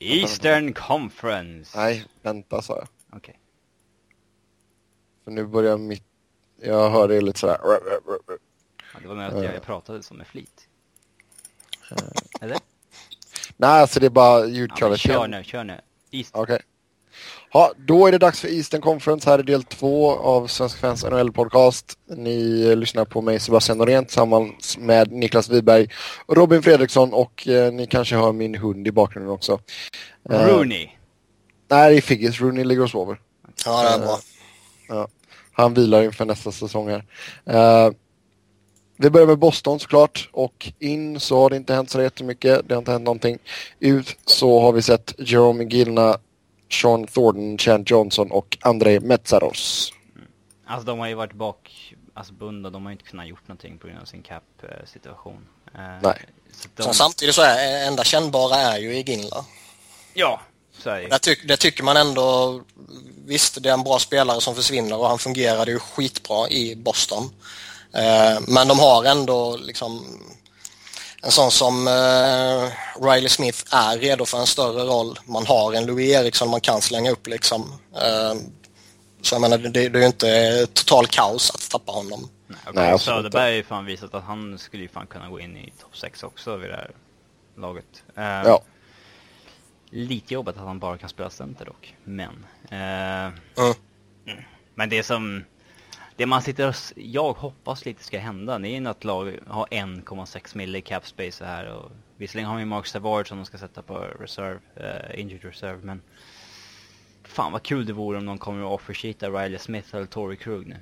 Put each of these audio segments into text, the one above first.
Eastern Conference. Nej, vänta sa jag. Okej. För nu börjar mitt... Jag hör det lite sådär. Ja, det var nog att jag, jag pratade som med flit. Eller? Nej, alltså det är bara Ja, ljudkvaliteten. kör nu, kör nu. East... Okej. Ja, då är det dags för Eastern Conference. Här är del två av Svenska fans NHL-podcast. Ni eh, lyssnar på mig Sebastian Norén tillsammans med Niklas Wiberg och Robin Fredriksson och eh, ni kanske hör min hund i bakgrunden också. Eh, Rooney. Nej, det är Figgis. Rooney ligger och sover. Ja, det är bra. Ja. Han vilar inför nästa säsong här. Eh, vi börjar med Boston såklart och in så har det inte hänt så jättemycket. Det har inte hänt någonting. Ut så har vi sett Jerome Gilna, Sean Thornton, Chan Johnson och Andrei Metsaros. Alltså de har ju varit bak, alltså de har ju inte kunnat gjort någonting på grund av sin cap-situation. Eh, Nej. Så de... Som samtidigt så är enda kännbara är ju i Ginla. Ja, så är det tyck, det tycker man ändå, visst det är en bra spelare som försvinner och han fungerade ju skitbra i Boston. Eh, men de har ändå liksom en sån som eh, Riley Smith är redo för en större roll. Man har en Louis Eriksson man kan slänga upp liksom. Eh, så jag menar det, det är ju inte total kaos att tappa honom. Nej, och Nej, Söderberg har ju fan visat att han skulle ju fan kunna gå in i topp 6 också vid det här laget. Eh, Ja. Lite jobbigt att han bara kan spela center dock, men... Eh, Mm. Men det som... Det man sitter och... Jag hoppas lite ska hända, det är ju att lag har 1,6 mille i cap space här och... Visserligen har vi Mark Savard som de ska sätta på reserve, eh, injured reserve, men... Fan vad kul det vore om någon kommer att offersheeta Riley Smith eller Tory Krug nu.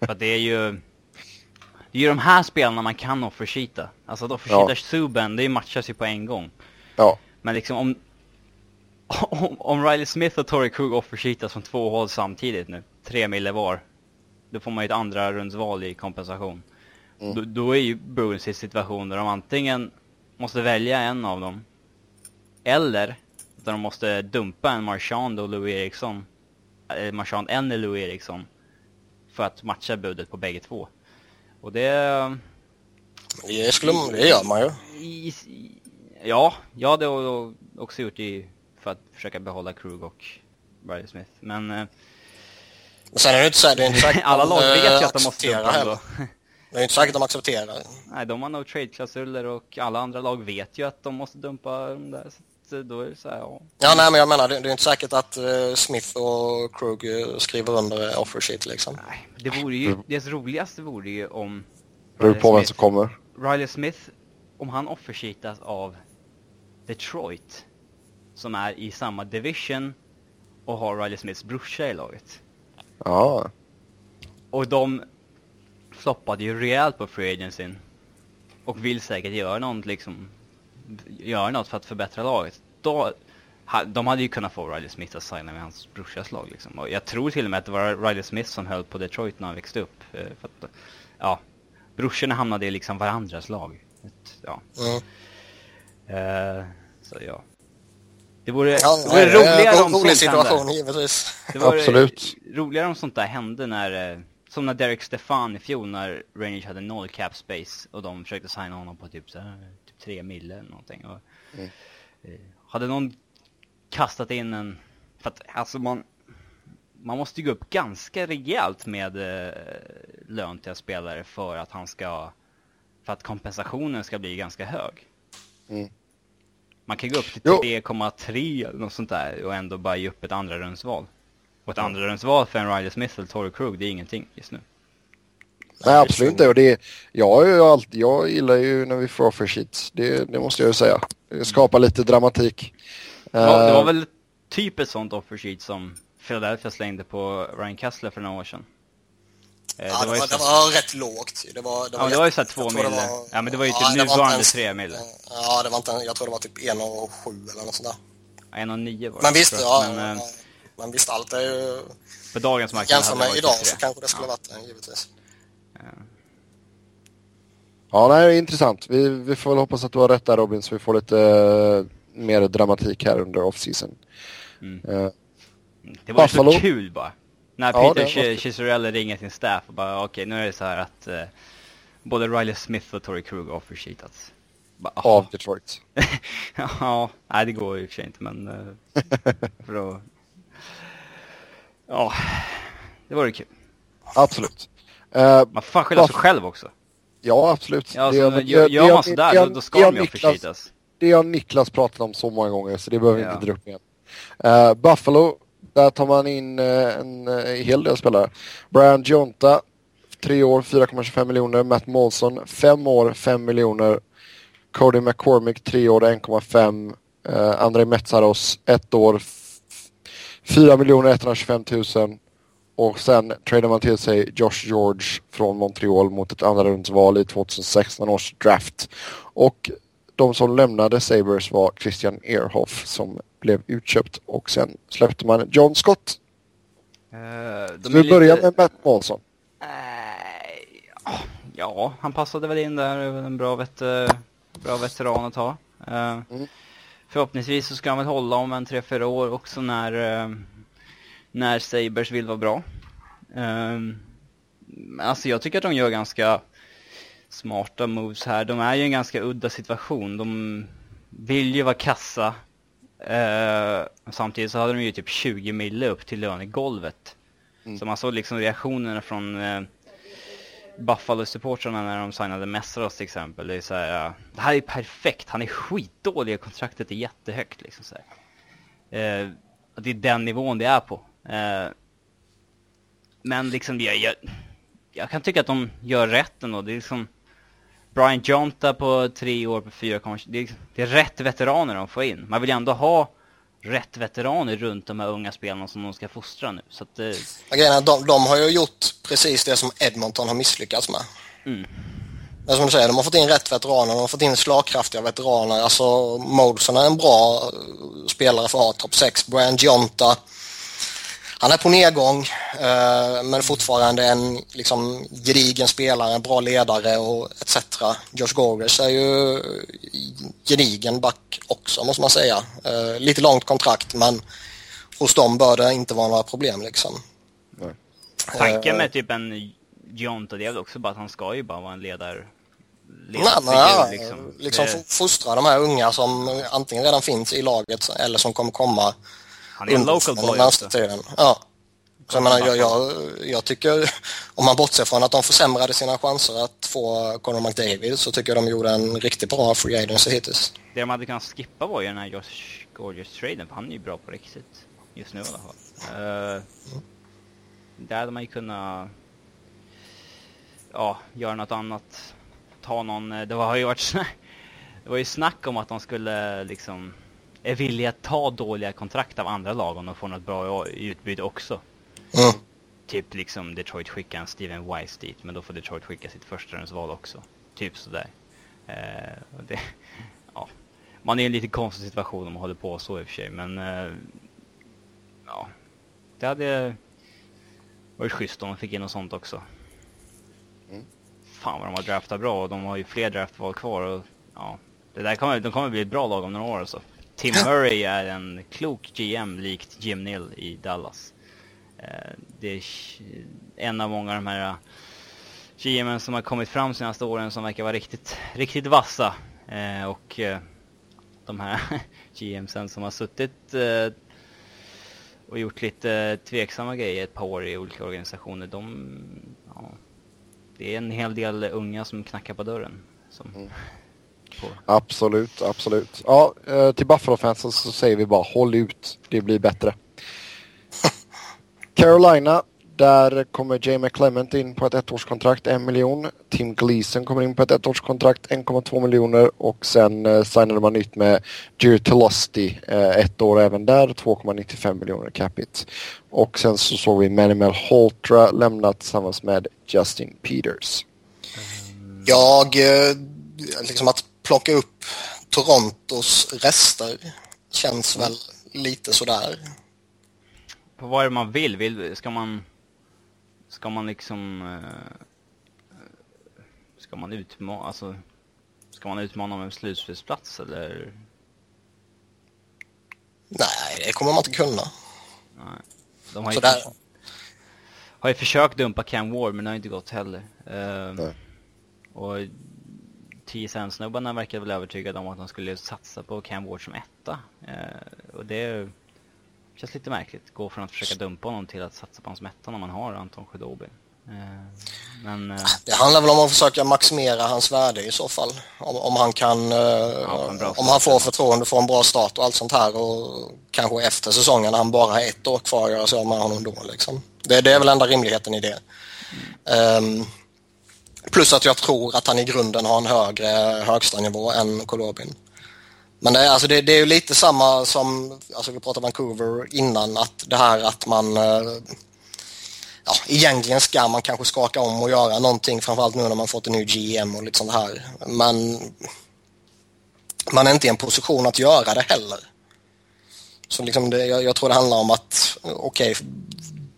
För det är ju... Det är ju de här spelarna man kan offersheeta. Alltså att offersheeta Ja. Subban, det matchas ju på en gång. Ja. Men liksom om... Om, om Riley Smith och Tory Krug offersheetas från två håll samtidigt nu, tre mille var. Då får man ju ett andra rundsval i kompensation. Mm. Då, då är ju Bruins i situation där de antingen måste välja en av dem. Eller där de måste dumpa en Marchand och Louis Eriksson. Eller Marchand en eller Louis Eriksson. För att matcha budet på bägge två. Och det... Det, skulle, det gör man ju. I, ja, det jag också gjort i, för att försöka behålla Krug och Riley Smith. Men eh, Men sen är det inte så här, det är inte säkert alla de, lag vet ju eh, att de måste accepterar dumpa heller. Det är inte säkert de accepterar. Nej, de har no trade-klausuler och alla andra lag vet ju att de måste dumpa dem där. Så att, eh, då är det så här, ja. Ja, nej, men jag menar, det, det är inte säkert att eh, Smith och Krug eh, skriver under eh, offer sheet liksom. Nej, det vore ju, det roligaste vore ju om Beror Riley på vem Smith- som kommer. Riley Smith, om han offersheetas av Detroit, som är i samma division och har Riley Smiths brorsa i laget. Ja. Och de floppade ju rejält på free agencyn. Och vill säkert göra något liksom, göra något för att förbättra laget. Då, de hade ju kunnat få Riley Smith att signa med hans brorsas lag liksom. Och jag tror till och med att det var Riley Smith som höll på Detroit när han växte upp. eh, För att, ja, brorsorna hamnade i liksom varandras lag. Ja. Mm. Eh, så ja. Det vore, Ja, det vore det roligare en om rolig sånt hände. situation givetvis. Det var Absolut. roligare om sånt där hände när, eh, som när Derek Stefan i fjol när Rangers hade noll cap space och de försökte signa honom på typ så här, typ 3 mille eller någonting. Och, Mm. eh, hade någon kastat in en, för att alltså man, man måste ju gå upp ganska rejält med eh, lön till spelare för att han ska, för att kompensationen ska bli ganska hög. Mm. Man kan gå upp till Jo. 3,3 eller något sånt där och ändå bara ge upp ett andra rundsval. Och ett andra rundsval för en Riley Smith eller Torrey Krug, det är ingenting just nu. Nej, absolut inte. Och det, jag, är alltid, jag gillar ju när vi får offer sheets. Det, det måste jag ju säga. Det skapar lite dramatik. Ja, det Eh, var väl typ ett sånt offer sheet som Philadelphia slängde på Ryan Kessler för några år sedan. Eh, Ja, det, var, ju det så- var rätt lågt. Det var, det Ja, det var ju så här jätte- två det mille. var- Ja, men det var ju typ det var inte nuvarande ens- tre mille. Ja, det var inte, jag tror det var typ en och sju eller något sånt där. En och nio var det. Men visst, ja, Men eh, men visst allt är ju... på dagens marknad Jämför hade det med idag tre. så kanske det skulle ja. varit det, givetvis. Ja, nej, det är intressant. Vi, vi får väl hoppas att du har rätt där Robin, så vi får lite eh, mer dramatik här under off-season. Mm. Eh, Det var ju Buffalo. så kul bara. När Ja, Peter det. Ciccarelli ringer sin staff och bara okej nu är det så här att eh, både Riley Smith och Torrey Krug har. Bara, av Detroit. ja, nej det går ju för sig inte men... eh, för att... Ja, det vore kul. Absolut. Eh, Man får skylla sig själv också. ja, absolut. Ja, Det alltså, gör, det gör har- man sådär det har- då, då ska det de ju förtjätas. Det har Niklas pratat om så många gånger så det behöver vi Ja. inte dra upp igen. Eh, Buffalo, där tar man in eh, eh, en hel del spelare. Brian Jonta, 3 år, 4,25 miljoner. Matt Molson, 5 år, 5 miljoner. Cody McCormick, 3 år, 1,5. Uh, eh, Andrei Metsaros, 1 år, 4 miljoner 125 000. Och sen tradar man till sig Josh George från Montreal mot ett andra rundsval i 2016 års draft. Och de som lämnade Sabres var Christian Ehrhoff som blev utköpt och sen släppte man John Scott. Eh, de vi börjar lite- med Matt Molson. Nej, ja, han passade väl in där. En bra, vet, eh, bra veteran att ha. Eh, Mm. Förhoppningsvis så ska han väl hålla om en 3-4 år också när, eh, när Sabers vill vara bra. Men alltså jag tycker att de gör ganska smarta moves här. De är ju i en ganska udda situation. De vill ju vara kassa. Eh, samtidigt så hade de ju typ 20 mille upp till lönegolvet. Mm. Så man såg liksom reaktionerna från eh, Buffalo-supportrarna när de signade Messros till exempel. Det är så här, ja, det här är perfekt, han är skitdålig, kontraktet är jättehögt liksom så här. Eh, och det är den nivån det är på. Eh, men liksom, jag, jag, jag kan tycka att de gör rätt ändå. Det är liksom Brian Jonta på tre år på 4, det är, det är rätt veteraner de får in. Man vill ju ändå ha rätt veteraner runt de här unga spelarna som de ska fostra nu. Så att, eh, att de, de har ju gjort precis det som Edmonton har misslyckats med. mm. Men som du säger, de har fått in rätt veteraner, de har fått in slagkraftiga veteraner. Alltså Molson är en bra eh, spelare för att ha topp 6. Brian Gionta, han är på nedgång eh, men fortfarande en liksom, gedigen spelare, en bra ledare och etc. Josh Gorges är ju gedigen back också måste man säga. Eh, lite långt kontrakt men hos dem bör det inte vara några problem liksom. Nej. Tanken Eh, med typ en Jonta, det är väl också bara att han ska ju bara vara en ledare. Nej, ledarfigur, nej, liksom. liksom Det- fo- fostra de här unga som antingen redan finns i laget eller som kommer komma han är en local boy också. tiden. Ja. Så jag, menar, jag, jag, jag tycker, om man bortser från att de försämrade sina chanser att få Conor McDavid så tycker jag de gjorde en riktigt bra free agency hittills. Det de hade kunnat skippa var ju den här Josh Gorgeous-traden, för han är ju bra på riktigt. Just nu i alla fall. Uh, där hade man ju kunnat... Ja, göra något annat. Ta någon... eh, Det var, har ju varit snack, Det var ju snack om att de skulle liksom... Är villiga att ta dåliga kontrakt av andra lag om de får något bra i utbyte också. Mm. Typ liksom Detroit skickar en Steven Weiss dit, men då får Detroit skicka sitt förstahundsval också. Typ sådär. Eh, det, ja. Man är i en lite konstig situation om man håller på så i och för sig, men eh, ja. Det hade varit schysst om de fick in något sånt också. Mm. Fan vad de har draftat bra och de har ju fler draftval kvar och ja. Det där kommer, de kommer bli ett bra lag om några år alltså. Tim Murray är en klok GM likt Jim Nill i Dallas. Eh, det är en av många av de här eh, GMen som har kommit fram senaste åren som verkar vara riktigt, riktigt vassa. Eh, och de här GMsen som har suttit och gjort lite tveksamma grejer ett par år i olika organisationer, de, ja, det är en hel del unga som knackar på dörren. Som Mm. Får, Absolut, absolut. Ja, eh, till Buffalo-fansen så säger vi bara håll ut. Det blir bättre. Carolina, där kommer Jamie Clement in på ett ettårskontrakt, en miljon. Tim Gleason kommer in på ett ettårskontrakt, 1,2 miljoner. Och sen eh, signade man nytt med Jerry Telosti, eh, ett år även där, 2,95 miljoner capita. Och sen så såg vi Manuel Holtra lämna tillsammans med Justin Peters. Jag, liksom att plocka upp Torontos rester känns väl lite sådär. På vad är det man vill? vill ska man... Ska man liksom... Eh, ska man utmana... Alltså, ska man utmana med slutspelsplats eller? Nej, det kommer man inte kunna. Nej. De har, ju försökt, har ju försökt dumpa Cam War, men det har inte gått heller. Uh, och 10 snubbarna verkade väl övertygade om att de skulle satsa på Cam Ward som etta. Eh, och det känns lite märkligt. Gå från att försöka dumpa honom till att satsa på honom som etta när man har Anton Sjödobi. Eh, men, eh, ah, det handlar väl om att försöka maximera hans värde i så fall. Om, om han kan... Eh, ja, om han får förtroende, får en bra start och allt sånt här och kanske efter säsongen när han bara har ett år kvar att göra sig av med honom då liksom. Det, det är väl enda rimligheten i det. Mm. Um, plus att jag tror att han i grunden har en högre högstanivå än Kolobin. Men det, alltså det, det är ju lite samma som, alltså vi pratade Vancouver innan, att det här att man eh, ja, egentligen ska man kanske skaka om och göra någonting, framförallt nu när man fått en ny GM och lite sånt här. Men man är inte i en position att göra det heller. Så liksom det, jag, jag, tror det handlar om att, okej, okay,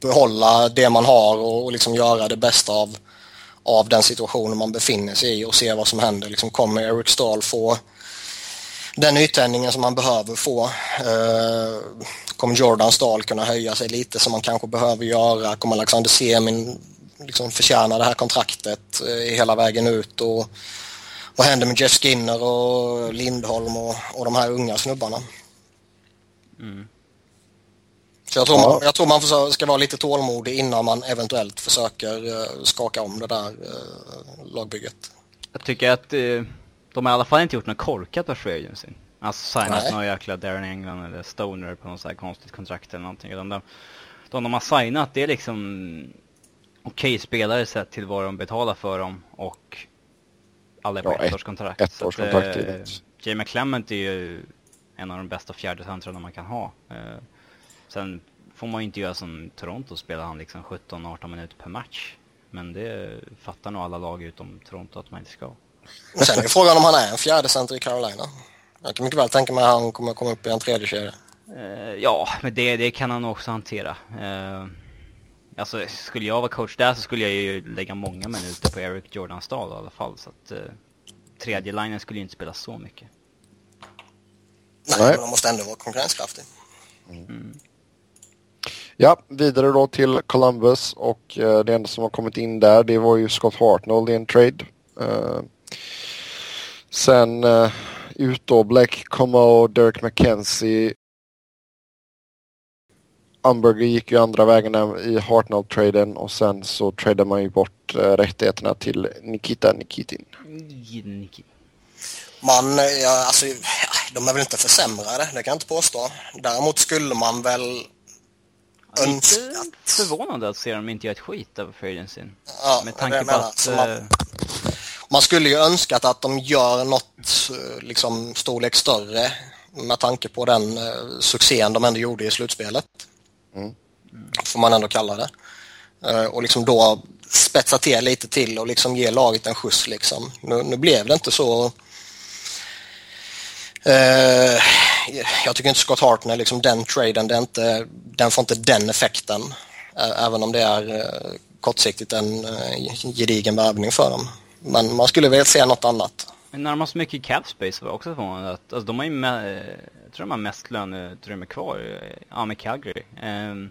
behålla det man har och, och liksom göra det bästa av, av den situationen man befinner sig i och se vad som händer. Liksom kommer Eric Stahl få den yttändningen som man behöver få. Eh, kommer Jordan Stahl kunna höja sig lite som man kanske behöver göra? Kommer Alexander Semin liksom förtjäna det här kontraktet eh, hela vägen ut? Och vad händer med Jeff Skinner och Lindholm och, och de här unga snubbarna? Mm. Så jag tror, ja. man, jag tror man ska vara lite tålmodig innan man eventuellt försöker uh, skaka om det där uh, lagbygget. Jag tycker att uh, de har i alla fall inte gjort något korkat av free agency. Alltså signat någon jäkla Darren England eller Stoner på något så här konstigt kontrakt eller någonting. de, de, de har signat det är liksom okej okay spelare sett till vad de betalar för dem och alla är på ja, ett, års kontrakt. Ett års kontrakt äh, Jamie Clement är ju en av de bästa fjärde centrarna man kan ha. Uh, sen får man ju inte göra som Toronto, spelar han liksom 17-18 minuter per match. Men det fattar nog alla lag utom Toronto att man inte ska. Sen är frågan om han är en fjärde center i Carolina. Jag kan mycket väl tänka mig att han kommer komma upp i en tredje kedja. Uh, ja, men det, det kan han också hantera. Uh, alltså, skulle jag vara coach där så skulle jag ju lägga många minuter på Eric Jordan Stahl i alla fall. Så att uh, tredje linjen skulle ju inte spela så mycket. Nej, Nej. men de måste ändå vara konkurrenskraftig. Mm. Ja, vidare då till Columbus och eh, det enda som har kommit in där det var ju Scott Hartnell i en trade. Eh, sen eh, ut då Black Como, Dirk McKenzie. Umberger gick ju andra vägen i Hartnell-traden och sen så tradade man ju bort rättigheterna till Nikita Nikitin. Man, ja, alltså, de är väl inte försämrade, det kan jag inte påstå. Däremot skulle man väl att... förvånande att se dem inte göra ett skit över free agency. Ja, Med tanke på att... Man, eh, man skulle ju önskat att de gör något eh, liksom storlek större med tanke på den uh, succén de ändå gjorde i slutspelet. Mm. Får man ändå kalla det. Uh, och liksom då spetsa till lite till och liksom ge laget en skjuts liksom. Nu, nu blev det inte så uh, jag tycker inte Scott Hartner, liksom den traden, det är inte, den får inte den effekten. Även om det är eh, kortsiktigt en eh, gedigen värvning för dem. Men man skulle väl se något annat. Men när de har så mycket cap space var jag också förvånad att, alltså de har ju med, jag tror de har mest löneutrymme kvar, ja med Calgary. Um,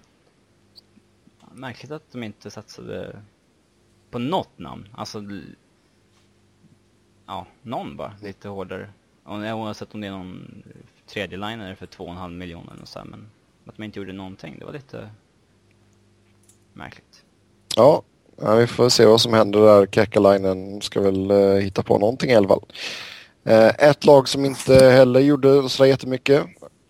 märkligt att de inte satsade på något namn, alltså ja, någon bara, lite hårdare. Oavsett om det är någon tredje liner för 2,5 miljoner eller så här, men att de inte gjorde någonting, det var lite märkligt. Ja, Ja, vi får se vad som händer där. Kekkalainen ska väl uh, hitta på någonting i alla fall. Uh, ett lag som inte heller gjorde så jättemycket.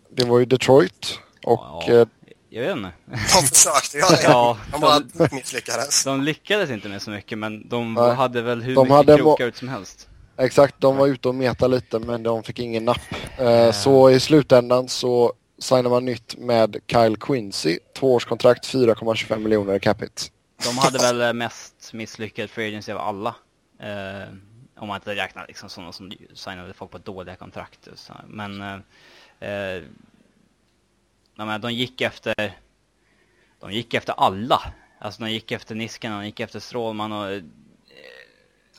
Det var ju Detroit. Och... Ja, uh, jag vet inte. De försökte göra det. ja, de bara misslyckades. De lyckades inte med så mycket men de Nej, hade väl hur de mycket hade krokar ut som helst. Exakt, de var ute och metade lite men de fick ingen napp. Uh, så i slutändan så signade man nytt med Kyle Quincy. Tvåårskontrakt, 4,25 miljoner capita. De hade väl mest misslyckad free agency av alla. Eh, om man inte räknar liksom sådana som signade folk på dåliga kontrakt. Men eh, eh, de gick efter de gick efter alla. Alltså de gick efter Nisken, de gick efter Strålman och...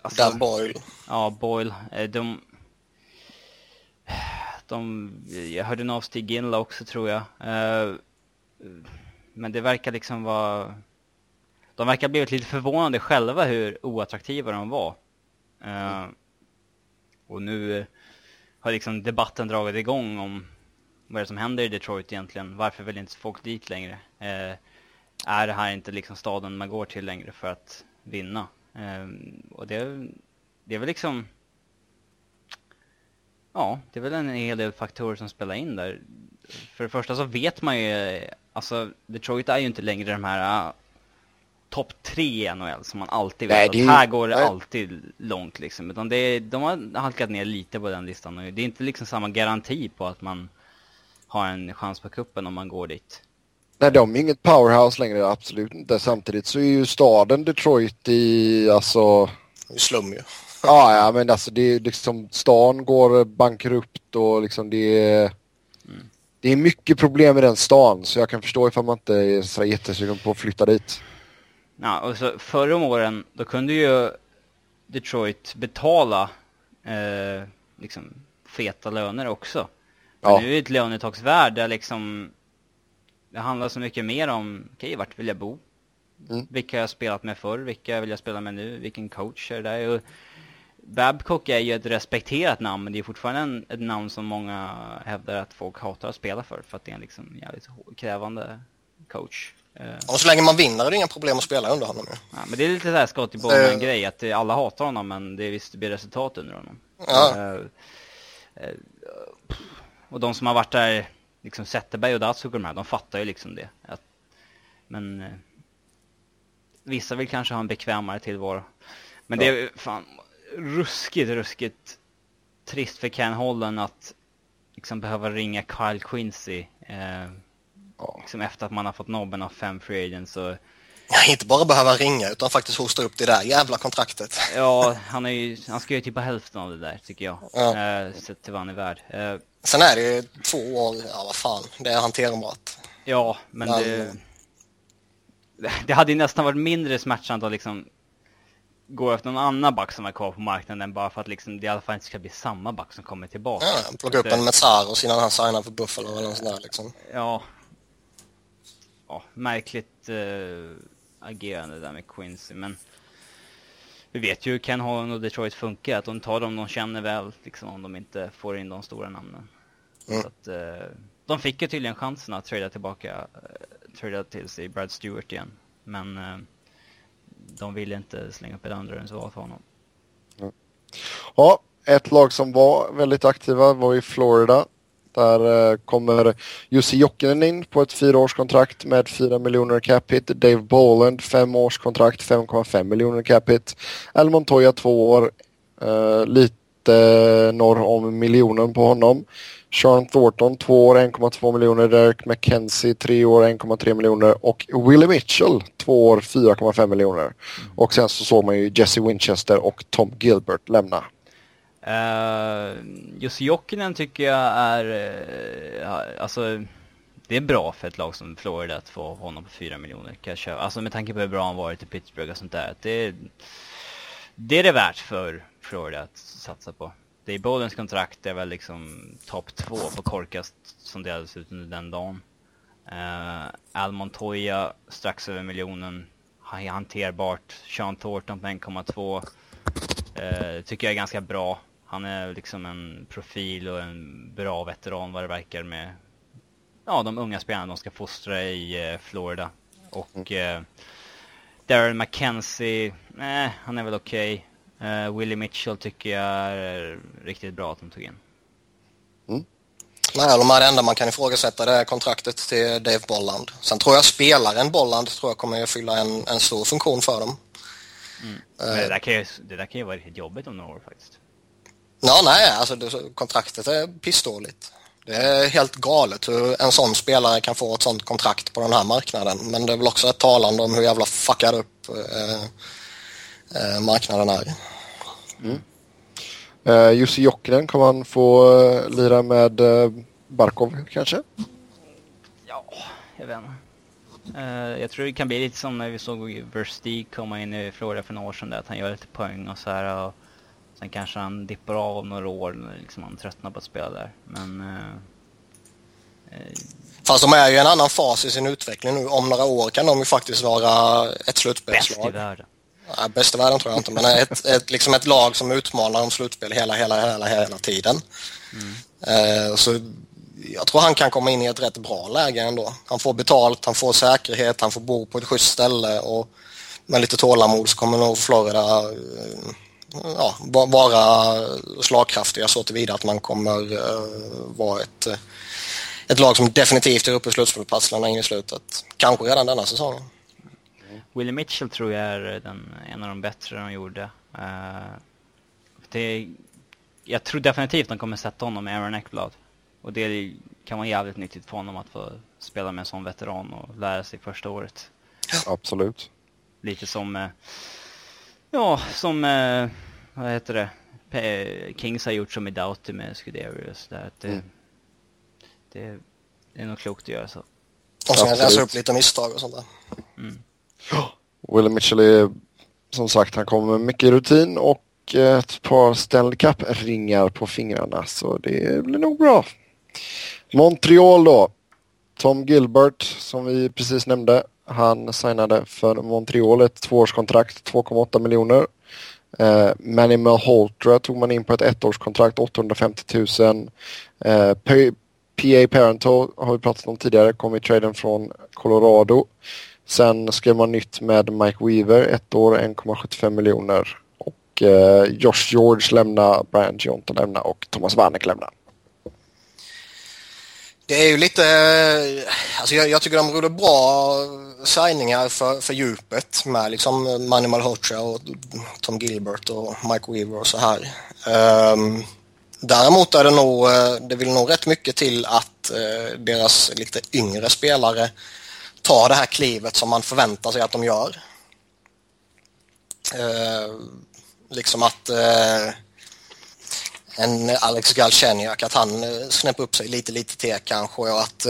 Alltså, Dan Boyle. Ja, Boyle. Eh, de... De... Jag hörde nog av Stig Ginla också tror jag. Eh, men det verkar liksom vara de verkar ha blivit lite förvånade själva hur oattraktiva de var. Uh, Och nu har liksom debatten dragit igång om vad är det som händer i Detroit egentligen? Varför vill inte folk dit längre? Eh, är det här inte liksom staden man går till längre för att vinna? Eh, och det, det är väl liksom... Ja, det är väl en hel del faktorer som spelar in där. För det första så vet man ju, alltså Detroit är ju inte längre de här uh, topp tre i NHL som man alltid vet. Nej, att här går det alltid långt liksom. Utan det är, de har halkat ner lite på den listan och det är inte liksom samma garanti på att man har en chans på kuppen om man går dit. Nej, de är inget powerhouse längre, absolut inte. Samtidigt så är ju staden Detroit i, alltså... I slum ju. Ja, ja, men alltså det är liksom, stan går bankrupt och liksom det är... Mm. Det är mycket problem i den stan, så jag kan förstå ifall man inte är så jättesugen på att flytta dit. Ja, och så förra om åren, då kunde ju Detroit betala eh, liksom feta löner också. Men ja. nu är det ett lönetaksvärde där liksom det handlar så mycket mer om, okej, okay, vart vill jag bo? Mm. Vilka har jag spelat med förr? Vilka vill jag spela med nu? Vilken coach är det där? Och Babcock är ju ett respekterat namn, men det är fortfarande en, ett namn som många hävdar att folk hatar att spela för, för att det är en liksom jävligt krävande coach. Eh. Och så länge man vinner är det inga problem att spela under honom ju. Ja, men det är lite såhär Scotty Bowman grej att alla hatar honom men det är visst det blir resultat under honom. Ja. Uh, och de som har varit där, liksom Zetterberg och Datsuk och de här, de fattar ju liksom det. Att, men uh, vissa vill kanske ha en bekvämare tillvaro. Men ja. det är fan ruskigt, ruskigt trist för Ken Holland att liksom behöva ringa Kyle Quincy Ja. Liksom efter att man har fått nobben av fem free agents så... Ja, inte bara behöva ringa utan faktiskt hosta upp det där jävla kontraktet. Ja, han, är ju, han ska ju typ ha hälften av det där tycker jag. Ja. Eh, sett till vad han är värd. Eh, Sen är det ju två år, ja vad fan, det är hanterbart. Ja, men, men... Det, det hade ju nästan varit mindre smärtsamt att liksom gå efter någon annan back som är kvar på marknaden bara för att liksom det i alla fall inte ska bli samma back som kommer tillbaka. Ja, plocka upp en Metsaros innan han signar för Buffalo eller något sånt där liksom. Ja, ja, märkligt uh, agerande där med Quincy. Men vi vet ju hur Ken Holland och Detroit funkar. Att de tar dem de känner väl, liksom, om de inte får in de stora namnen. Mm. Så att, uh, de fick ju tydligen chansen att trada tillbaka, uh, trada till sig Brad Stewart igen. Men uh, de ville inte slänga upp ett andra val för honom. Mm. Ja, ett lag som var väldigt aktiva var i Florida. Där eh, kommer Jussi Jokinen in på ett fyraårskontrakt med 4 miljoner cap hit. Dave Boland femårskontrakt 5,5 miljoner cap hit. Al Montoya två år, uh, lite norr om miljonen på honom. Sean Thornton två år 1,2 miljoner. Derek McKenzie tre år 1,3 miljoner. Och Willie Mitchell två år 4,5 miljoner. Och sen så såg man ju Jesse Winchester och Tom Gilbert lämna. Eh, uh, just Jokinen tycker jag är, uh, alltså det är bra för ett lag som Florida att få honom på 4 miljoner kanske. Alltså med tanke på hur bra han varit i Pittsburgh och sånt där. Det, det är det värt för Florida att satsa på. Det är Bodens kontrakt är väl liksom topp två på korkast som delades ut under den dagen. Uh, Al Montoya strax över miljonen. Hanterbart. Sean Thornton på 1,2. Uh, tycker jag är ganska bra. Han är liksom en profil och en bra veteran vad det verkar med ja, de unga spelarna de ska fostra i eh, Florida. Och mm. eh, Darren McKenzie, eh, han är väl okej. Okay. Eh, Willie Mitchell tycker jag är riktigt bra att de tog in. Mm. Nej, de här det enda man kan ifrågasätta det är kontraktet till Dave Bolland. Sen tror jag spelaren Bolland tror jag kommer att fylla en, en stor funktion för dem. Mm. Uh, det, där kan ju, det där kan ju vara riktigt jobbigt om några år faktiskt. Ja, nej, alltså kontraktet är pissdåligt. Det är helt galet hur en sån spelare kan få ett sånt kontrakt på den här marknaden. Men det är väl också ett talande om hur jävla fuckad upp eh, eh, marknaden är. Mm. Uh, Jussi Jokinen, kommer han få uh, lira med uh, Barkov kanske? Ja, jag vet inte. Uh, jag tror det kan bli lite som när vi såg Verstig komma in i Florida för några år sedan där, att han gör lite poäng och så här. Och Sen kanske han dippar av om några år när liksom han tröttnar på att spela där. Men... Eh, eh, Fast de är ju i en annan fas i sin utveckling nu. Om några år kan de ju faktiskt vara ett slutspelslag. Bäst i världen. Nej, bäst i världen tror jag inte, men ett, ett, liksom ett lag som utmanar om slutspel hela, hela, hela, hela tiden. Mm. Eh, så jag tror han kan komma in i ett rätt bra läge ändå. Han får betalt, han får säkerhet, han får bo på ett schysst ställe och med lite tålamod så kommer nog Florida eh, ja, vara slagkraftiga så tillvida att man kommer uh, vara ett, ett lag som definitivt är uppe i slutspelsplatserna in i slutet. Kanske redan denna säsongen. Willie Mitchell tror jag är den, en av de bättre de gjorde. Uh, det, jag tror definitivt de kommer sätta honom med Aaron Eckblad. Och det kan vara jävligt nyttigt för honom att få spela med en sån veteran och lära sig första året. Absolut. Lite som, uh, ja, som, uh, vad heter det, Kings har gjort som i Doughty med Scuderius där. Det, mm. det, det är nog klokt att göra så. Och sen läsa upp lite misstag och sånt där. Mm. Will Mitchell är som sagt, han kommer med mycket rutin och ett par Stanley Cup-ringar på fingrarna så det blir nog bra. Montreal då. Tom Gilbert som vi precis nämnde. Han signade för Montreal ett tvåårskontrakt, 2,8 miljoner. Eh, Manny Malhotra tog man in på ett ettårskontrakt, 850 000. Eh, PA Parental har vi pratat om tidigare, kom i traden från Colorado. Sen skrev man nytt med Mike Weaver, ett år, 1,75 miljoner. Och eh, Josh George lämnar, Brian Gionta lämnar och Thomas Vanek lämnar. Det är ju lite, eh, alltså jag, jag tycker de gjorde bra signingar för, för djupet med liksom eh, Manny Malhotra och Tom Gilbert och Mike Weaver och så här. Um, däremot är det nog, eh, det vill nog rätt mycket till att uh, deras lite yngre spelare tar det här klivet som man förväntar sig att de gör. Uh, liksom att uh, en Alex Galchenyak, att han uh, snäpper upp sig lite, lite till kanske och att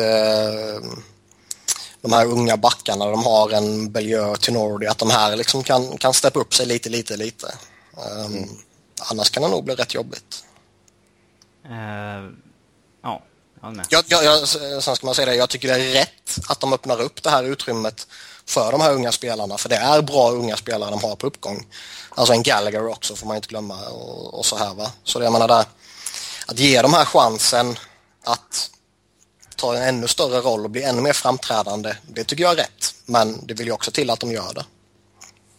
de här unga backarna, de har en Bellieur, Tinordi, att de här liksom kan, kan steppa upp sig lite, lite, lite. Um, mm. Annars kan det nog bli rätt jobbigt. Uh, ja, jag, jag, jag, sen ska man säga det, jag tycker det är rätt att de öppnar upp det här utrymmet för de här unga spelarna, för det är bra unga spelare de har på uppgång. Alltså en Gallagher också får man inte glömma och, och så här va. Så det jag menar där, att ge de här chansen att ta en ännu större roll och bli ännu mer framträdande, det tycker jag är rätt. Men det vill ju också till att de gör det.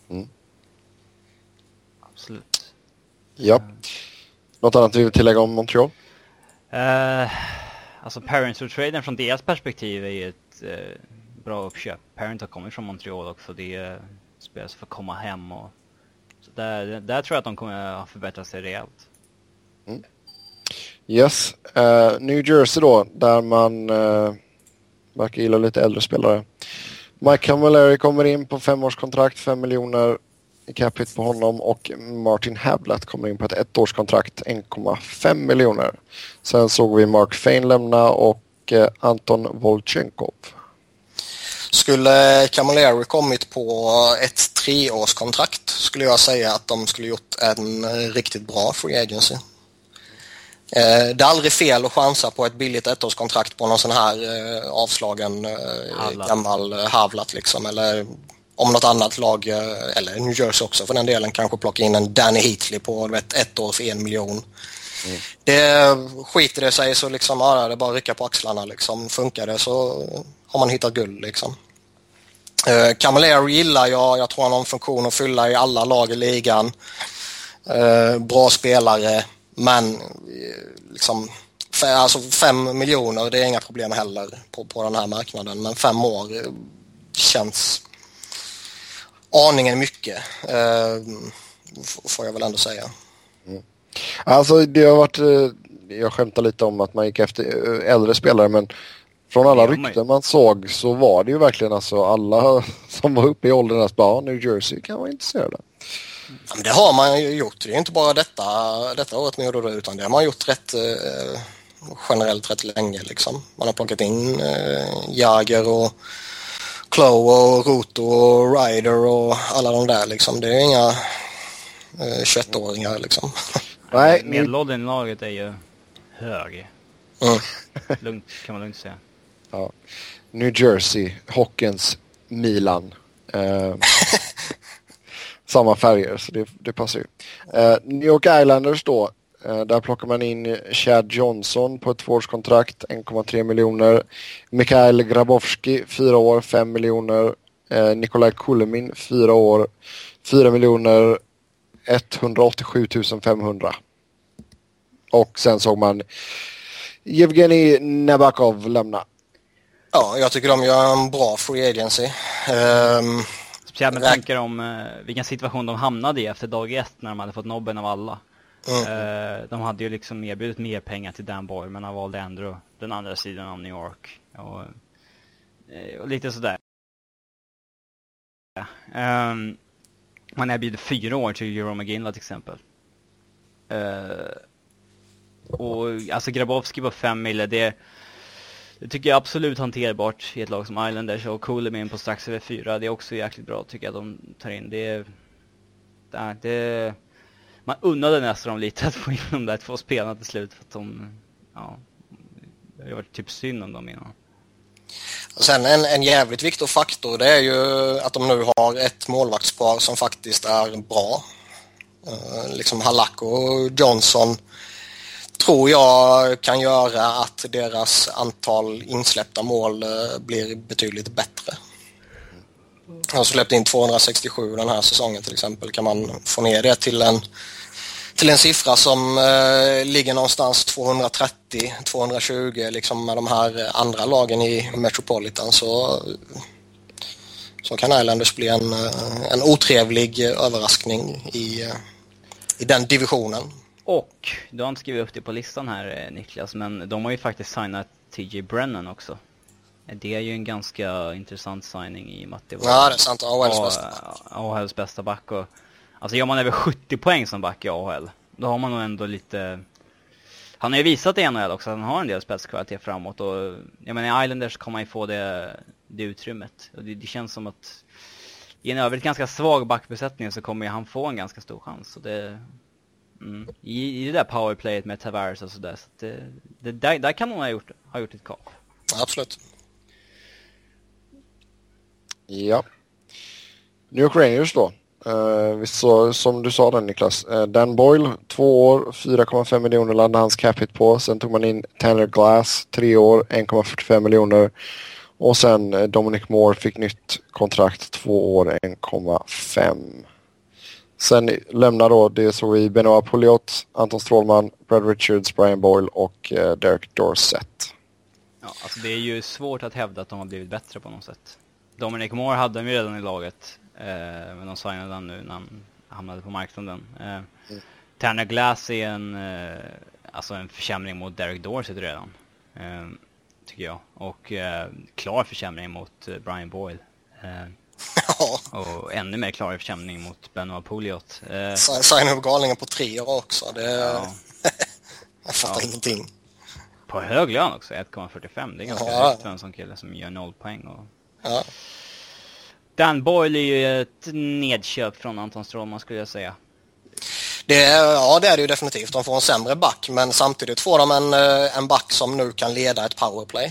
Mm. Absolut. Ja. Något annat du vill tillägga om Montreal? Uh, alltså Parents-traden från deras perspektiv är ju ett uh, bra uppköp. Parent har kommit från Montreal också. Det är spelare som får komma hem och så där, där tror jag att de kommer att förbättra sig rejält. Mm. Yes. Uh, New Jersey då, där man uh, verkar gilla lite äldre spelare. Mike Camilleri kommer in på femårskontrakt, 5 miljoner i cap hit på honom och Martin Hablat kommer in på ett ettårskontrakt, 1,5 miljoner. Sen såg vi Mark Fane lämna och uh, Anton Volchenkov. Skulle Camilleri kommit på ett treårskontrakt skulle jag säga att de skulle gjort en riktigt bra free agency. Eh, det är aldrig fel att chansa på ett billigt ettårskontrakt på någon sån här eh, avslagen eh, gammal Havlat liksom eller om något annat lag, eller New Jersey också för den delen, kanske plocka in en Danny Heatley på vet, ett år för en miljon. Mm. Det skiter det sig så liksom, ja, det är bara att rycka på axlarna liksom. Funkar det så har man hittat guld liksom. Eh, Camilleri gillar jag, jag tror han har en funktion att fylla i alla lag i ligan. Eh, bra spelare. Men liksom, alltså fem miljoner det är inga problem heller på, på den här marknaden. Men fem år eh, känns aningen mycket. Eh, får jag väl ändå säga. Mm. Alltså det har varit, eh, jag skämtar lite om att man gick efter eh, äldre spelare men från alla rykten man såg så var det ju verkligen alltså alla som var uppe i åldern bara New Jersey kan vara intresserade. Ja, men det har man ju gjort. Det är inte bara detta, detta året man gjorde det utan det har man gjort rätt eh, generellt rätt länge. Liksom. Man har plockat in eh, Jager och Chloe och Roto och Ryder och alla de där. Liksom. Det är inga eh, 21-åringar liksom. Nej, Medelåldern i laget är ju hög. Mm. lugnt, kan man lugnt säga. Ja. New Jersey, hockeyns Milan. Eh, samma färger så det, det passar ju. Uh, New York Islanders då. Uh, där plockar man in Chad Johnson på ett tvåårskontrakt, 1,3 miljoner. Mikhail Grabowski, 4 år, 5 miljoner. Uh, Nikolaj Kulemin, 4 år, 4 miljoner 187 500. Och sen såg man Evgenij Nabakov lämna. Ja, jag tycker de gör en bra free agency. Um, Speciellt med tankar om uh, vilken situation de hamnade i efter dag ett när de hade fått nobben av alla. Mm. Uh, de hade ju liksom erbjudit mer pengar till Dan Boy men han valde ändå den andra sidan av New York. Och, uh, och lite sådär. Um, man erbjuder fyra år till Jerome McGinley till exempel. och alltså Grabowski var fem mille, det det tycker jag är absolut hanterbart i ett lag som Islanders och Cooley med in på strax över fyra. Det är också jäkligt bra tycker jag de tar in. Det, det, det man unnade nästan dem lite att få in de där två spelarna till slut för att de, ja, det har varit typ synd om dem innan. Sen en, en jävligt viktig faktor det är ju att de nu har ett målvaktspar som faktiskt är bra. Uh, liksom Halak och Johnson tror jag kan göra att deras antal insläppta mål eh, blir betydligt bättre. De har släppt in 267 den här säsongen till exempel. Kan man få ner det till en, till en siffra som eh, ligger någonstans 230-220 liksom med de här andra lagen i Metropolitan så, så kan Islanders bli en, eh, en otrevlig överraskning i, eh, i den divisionen. Och, du har inte skrivit upp det på listan här eh, Niklas, men de har ju faktiskt signat TJ Brennan också. Det är ju en ganska intressant signing i och med att det var ja, det är sant. AHLs bästa. AHLs bästa back och, alltså gör man över 70 poäng som back i AHL, då har man nog ändå lite han har ju visat i NHL också att han har en del spetskvalitet framåt och jag menar i Islanders kommer man ju få det, det utrymmet. Och det, det, känns som att i en övrigt ganska svag backbesättning så kommer han få en ganska stor chans. Och det, Mm. I, I det där powerplayet med Tavares och sådär. Så det, det, där, där kan hon ha gjort, ha gjort ett kap. Absolut. Ja. New York Rangers då. Eh, uh, visst så, som du sa där Niklas. Uh, Dan Boyle, två år, 4,5 miljoner landade hans cap hit på. Sen tog man in Tanner Glass, tre år, 1,45 miljoner. Och sen uh, Dominic Moore fick nytt kontrakt, två år, 1,5. Sen lämnar då, det såg vi Benoit Pouliot, Anton Strålman, Brad Richards, Brian Boyle och eh, Derek Dorsett. Ja, alltså det är ju svårt att hävda att de har blivit bättre på något sätt. Dominic Moore hade de ju redan i laget, eh, men de signade han nu när han hamnade på marknaden. Eh, mm. Tanner Glass är en, eh, alltså en försämring mot Derek Dorsett redan, eh, tycker jag. Och eh, klar försämring mot eh, Brian Boyle. Ja. Och ännu mer klar försämring mot Benoit Pouliot. Eh... Signa upp galningen på tre år också. Det... Ja. jag fattar ja. ingenting. På hög lön också, 1,45. Det är ganska ja. högt för en sån kille som gör noll poäng. Och... Ja. Dan Boyle är ju ett nedköp från Anton Strålman skulle jag säga. Det, ja, det är det ju definitivt. De får en sämre back, men samtidigt får de en, eh, en back som nu kan leda ett powerplay.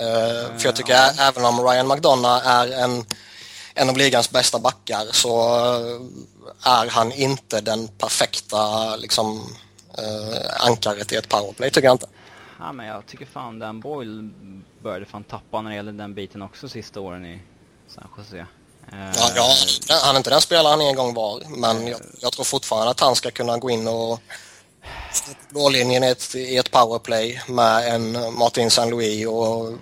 Uh, för jag tycker ja. även om Ryan McDonough är en en av ligans bästa backar så eh, är han inte den perfekta liksom, eh, ankaret i ett powerplay tycker jag inte. Ja men jag tycker fan Dan Boyle började fan tappa när det gäller den biten också sista åren i San Jose. Uh, ja, ja, han är inte den spelaren han en gång var men jag, jag, tror fortfarande att han ska kunna gå in och blålinjen i ett, i ett powerplay med en Martin St. Louis och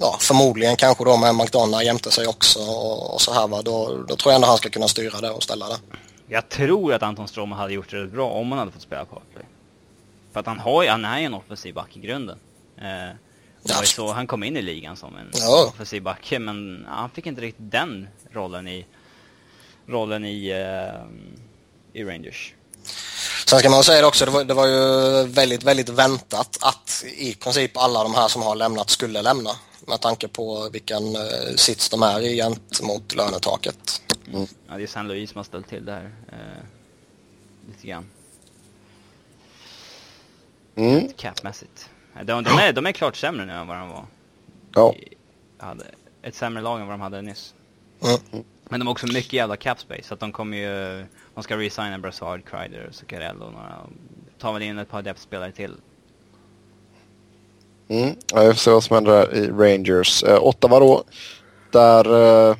ja, förmodligen kanske då med McDonough jämte sig också och, och så här va. Då, då tror jag ändå han ska kunna styra det och ställa det. Jag tror att Anton Stroman hade gjort det bra om han hade fått spela powerplay. För att han, har, han är ju en offensiv back i grunden. Eh, och det var ju så han kom in i ligan som en ja. offensiv back. Men han fick inte riktigt den rollen i, rollen i, eh, i Rangers. Sen ska man säga det också, det var, det var ju väldigt, väldigt väntat att i princip alla de här som har lämnat skulle lämna med tanke på vilken eh, sits de är i gentemot lönetaket. Mm. Ja, det är San Luis som har ställt till det här eh, lite grann. Mm. Capmässigt. De, de, är, de är klart sämre nu än vad de var. Ja. hade ett sämre lag än vad de hade nyss. Mm. Men de har också mycket jävla cap space, så att de kommer ju... De ska resigna Brassard, Kreider, Zuccarello och några... Tar väl in ett par depth-spelare till. Mm. Ja, vi får se vad som händer där i Rangers. Eh, Ottawa då. Där eh,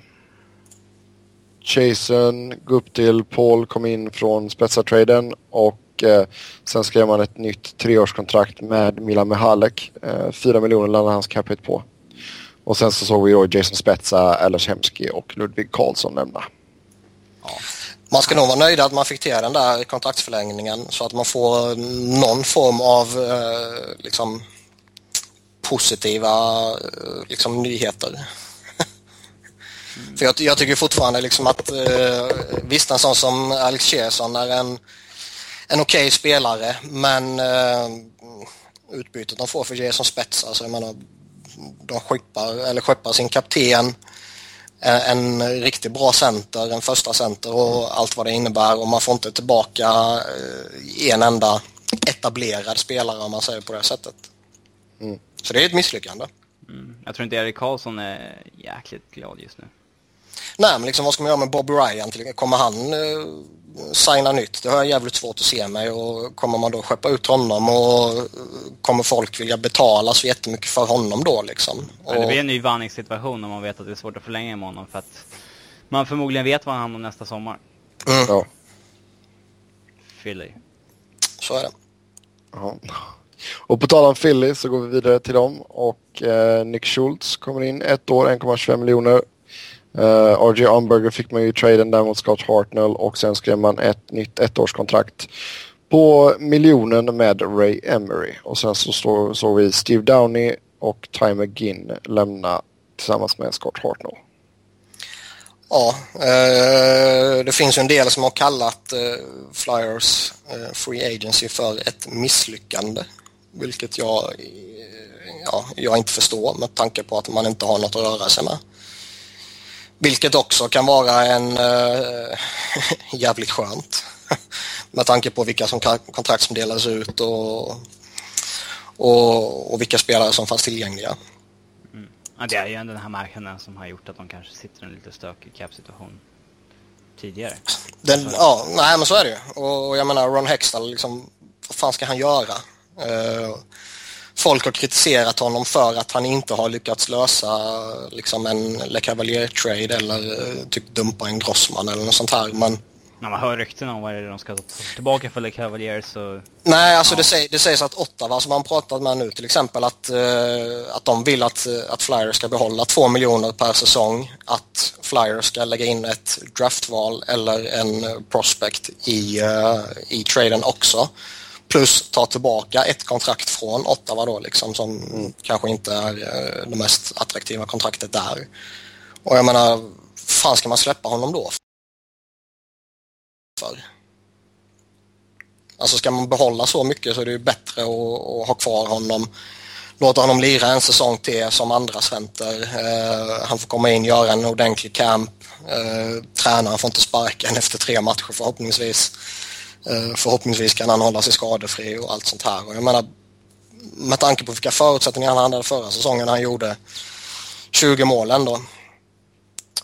Jason Guptil Paul kom in från spetsartraden och eh, sen skrev man ett nytt treårskontrakt med Milan Mihalek. Eh, Fyra miljoner landade hans cap på. Och sen så såg vi då Jason Spetsa, Ellers Hemski och Ludvig Karlsson nämna. Man ska nog vara nöjd att man fick till den där kontraktsförlängningen så att man får någon form av eh, liksom, positiva eh, liksom, nyheter. För jag, jag, tycker fortfarande liksom att eh, visst en sån som Alex Cherson är en, en okej okay spelare men eh, utbytet de får för Jason Spets, alltså jag menar de skeppar, eller skeppar sin kapten en, en riktigt bra center, en första center och allt vad det innebär och man får inte tillbaka eh, en enda etablerad spelare om man säger på det sättet. Mm. Så det är ett misslyckande. Mm. Jag tror inte Erik Karlsson är jäkligt glad just nu. Nej, men liksom vad ska man göra med Bob Ryan? Kommer han eh, signa nytt? Det har jag jävligt svårt att se mig och kommer man då skeppa ut honom och eh, kommer folk vilja betala så jättemycket för honom då liksom? Och... Det blir en ny vandringssituation om man vet att det är svårt att förlänga med honom för att man förmodligen vet vad han hamnar nästa sommar. Mm. Ja. Philly. Så är det. Ja. Och på tal om Philly så går vi vidare till dem och eh, Nick Schultz kommer in ett år, 1,25 miljoner. Uh, eh, RJ Umberger fick man ju i traden där mot Scott Hartnell och sen skrev man ett nytt ettårskontrakt på miljonen med Ray Emery. Och sen så såg så vi Steve Downey och Ty McGinn lämna tillsammans med Scott Hartnell. Ja, eh, det finns ju en del som har kallat eh, Flyers eh, Free Agency för ett misslyckande. Vilket jag, eh, ja, jag inte förstår med tanke på att man inte har något att röra sig med. Vilket också kan vara en äh, jävligt skönt. Med tanke på vilka som kontrakt som delades ut och, och, och vilka spelare som fanns tillgängliga. Mm. Ja, det är ju ändå den här marknaden som har gjort att de kanske sitter i en lite stökig cap-situation tidigare. Den, ja, nej men så är det ju. Och jag menar Ron Hextall, liksom, vad fan ska han göra? Uh, folk har kritiserat honom för att han inte har lyckats lösa liksom en Le Cavalier-trade eller eh, typ dumpa en Grossman eller något sånt här. Men... När man hör rykten om vad det är de ska ta tillbaka för Le Cavalier så... Nej, alltså ja. det, säg, det sägs att Ottawa som man pratat med nu till exempel att, uh, att de vill att, uh, att Flyers ska behålla två miljoner per säsong. Att Flyers ska lägga in ett draftval eller en prospect i, uh, i traden också. Plus ta tillbaka ett kontrakt från Ottawa då liksom som mm. kanske inte är eh, det mest attraktiva kontraktet där. Och jag menar, fan ska man släppa honom då? För? Alltså ska man behålla så mycket så är det ju bättre att, att ha kvar honom låta honom lira en säsong till som andra center. Uh, han får komma in, göra en ordentlig camp. Uh, tränaren får inte sparka en efter tre matcher förhoppningsvis. Eh, förhoppningsvis kan han hålla sig skadefri och allt sånt här. Och jag menar, med tanke på vilka förutsättningar han hade förra säsongen när han gjorde 20 mål ändå.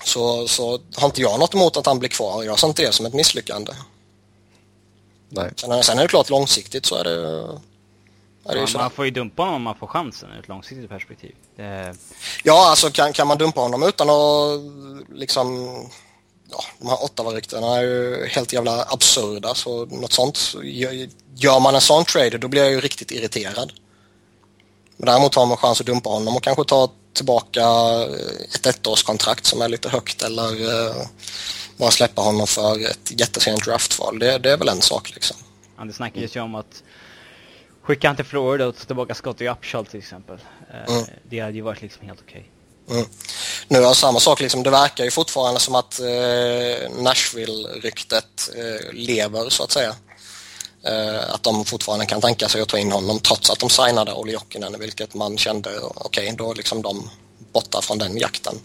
Så, så har inte jag något emot att han blir kvar. Jag ser inte det som ett misslyckande. Nej. Sen, sen är det klart långsiktigt så är det, är det ja, Man får ju dumpa honom om man får chansen ur ett långsiktigt perspektiv. Det... Ja, alltså kan, kan man dumpa honom utan att liksom ja, de här Ottawa-ryktena är ju helt jävla absurda så något sånt. Gör man en sån trade då blir jag ju riktigt irriterad. Men däremot har man chans att dumpa honom och kanske ta tillbaka ett ettårskontrakt som är lite högt eller uh, bara släppa honom för ett jättesent draftval. Det, det är väl en sak liksom. Ja, det snackades ju om att skicka han till Florida och ta tillbaka Scottie Upshall till exempel. Uh, mm. Det hade ju varit liksom helt okej. Okay. Mm. Nu är samma sak, liksom, det verkar ju fortfarande som att eh, Nashville-ryktet eh, lever så att säga. Eh, att de fortfarande kan tänka sig att ta in honom trots att de signade Olli Jokinen vilket man kände, okej okay, då är liksom de borta från den jakten.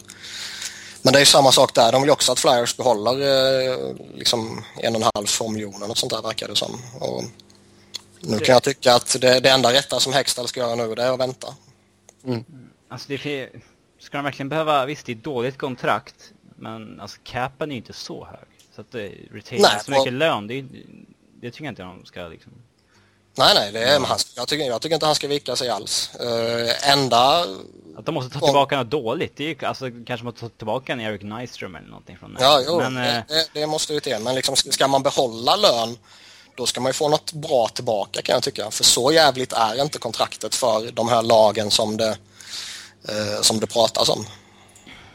Men det är ju samma sak där, de vill också att Flyers behåller eh, liksom en och en halv, två miljoner och sånt där verkar det som. Och nu kan jag tycka att det, det enda rätta som Hextall ska göra nu det är att vänta. Mm. Alltså det är Ska de verkligen behöva, visst det är ett dåligt kontrakt, Men alltså capen är ju inte så hög. Så att det, retaina så mycket lön, det, det tycker jag inte de ska liksom... Nej, nej, det är, han, jag, tycker, jag tycker inte han ska vika sig alls. Uh, enda... Att de måste ta tillbaka något dåligt, det är ju alltså kanske måste ta tillbaka en Eric Nyström eller någonting från det. Ja, jo, men, det, det, det, måste ju till. Men liksom, ska man behålla lön då ska man ju få något bra tillbaka kan jag tycka. För så jävligt är inte kontraktet för de här lagen som det, eh, som det pratas om.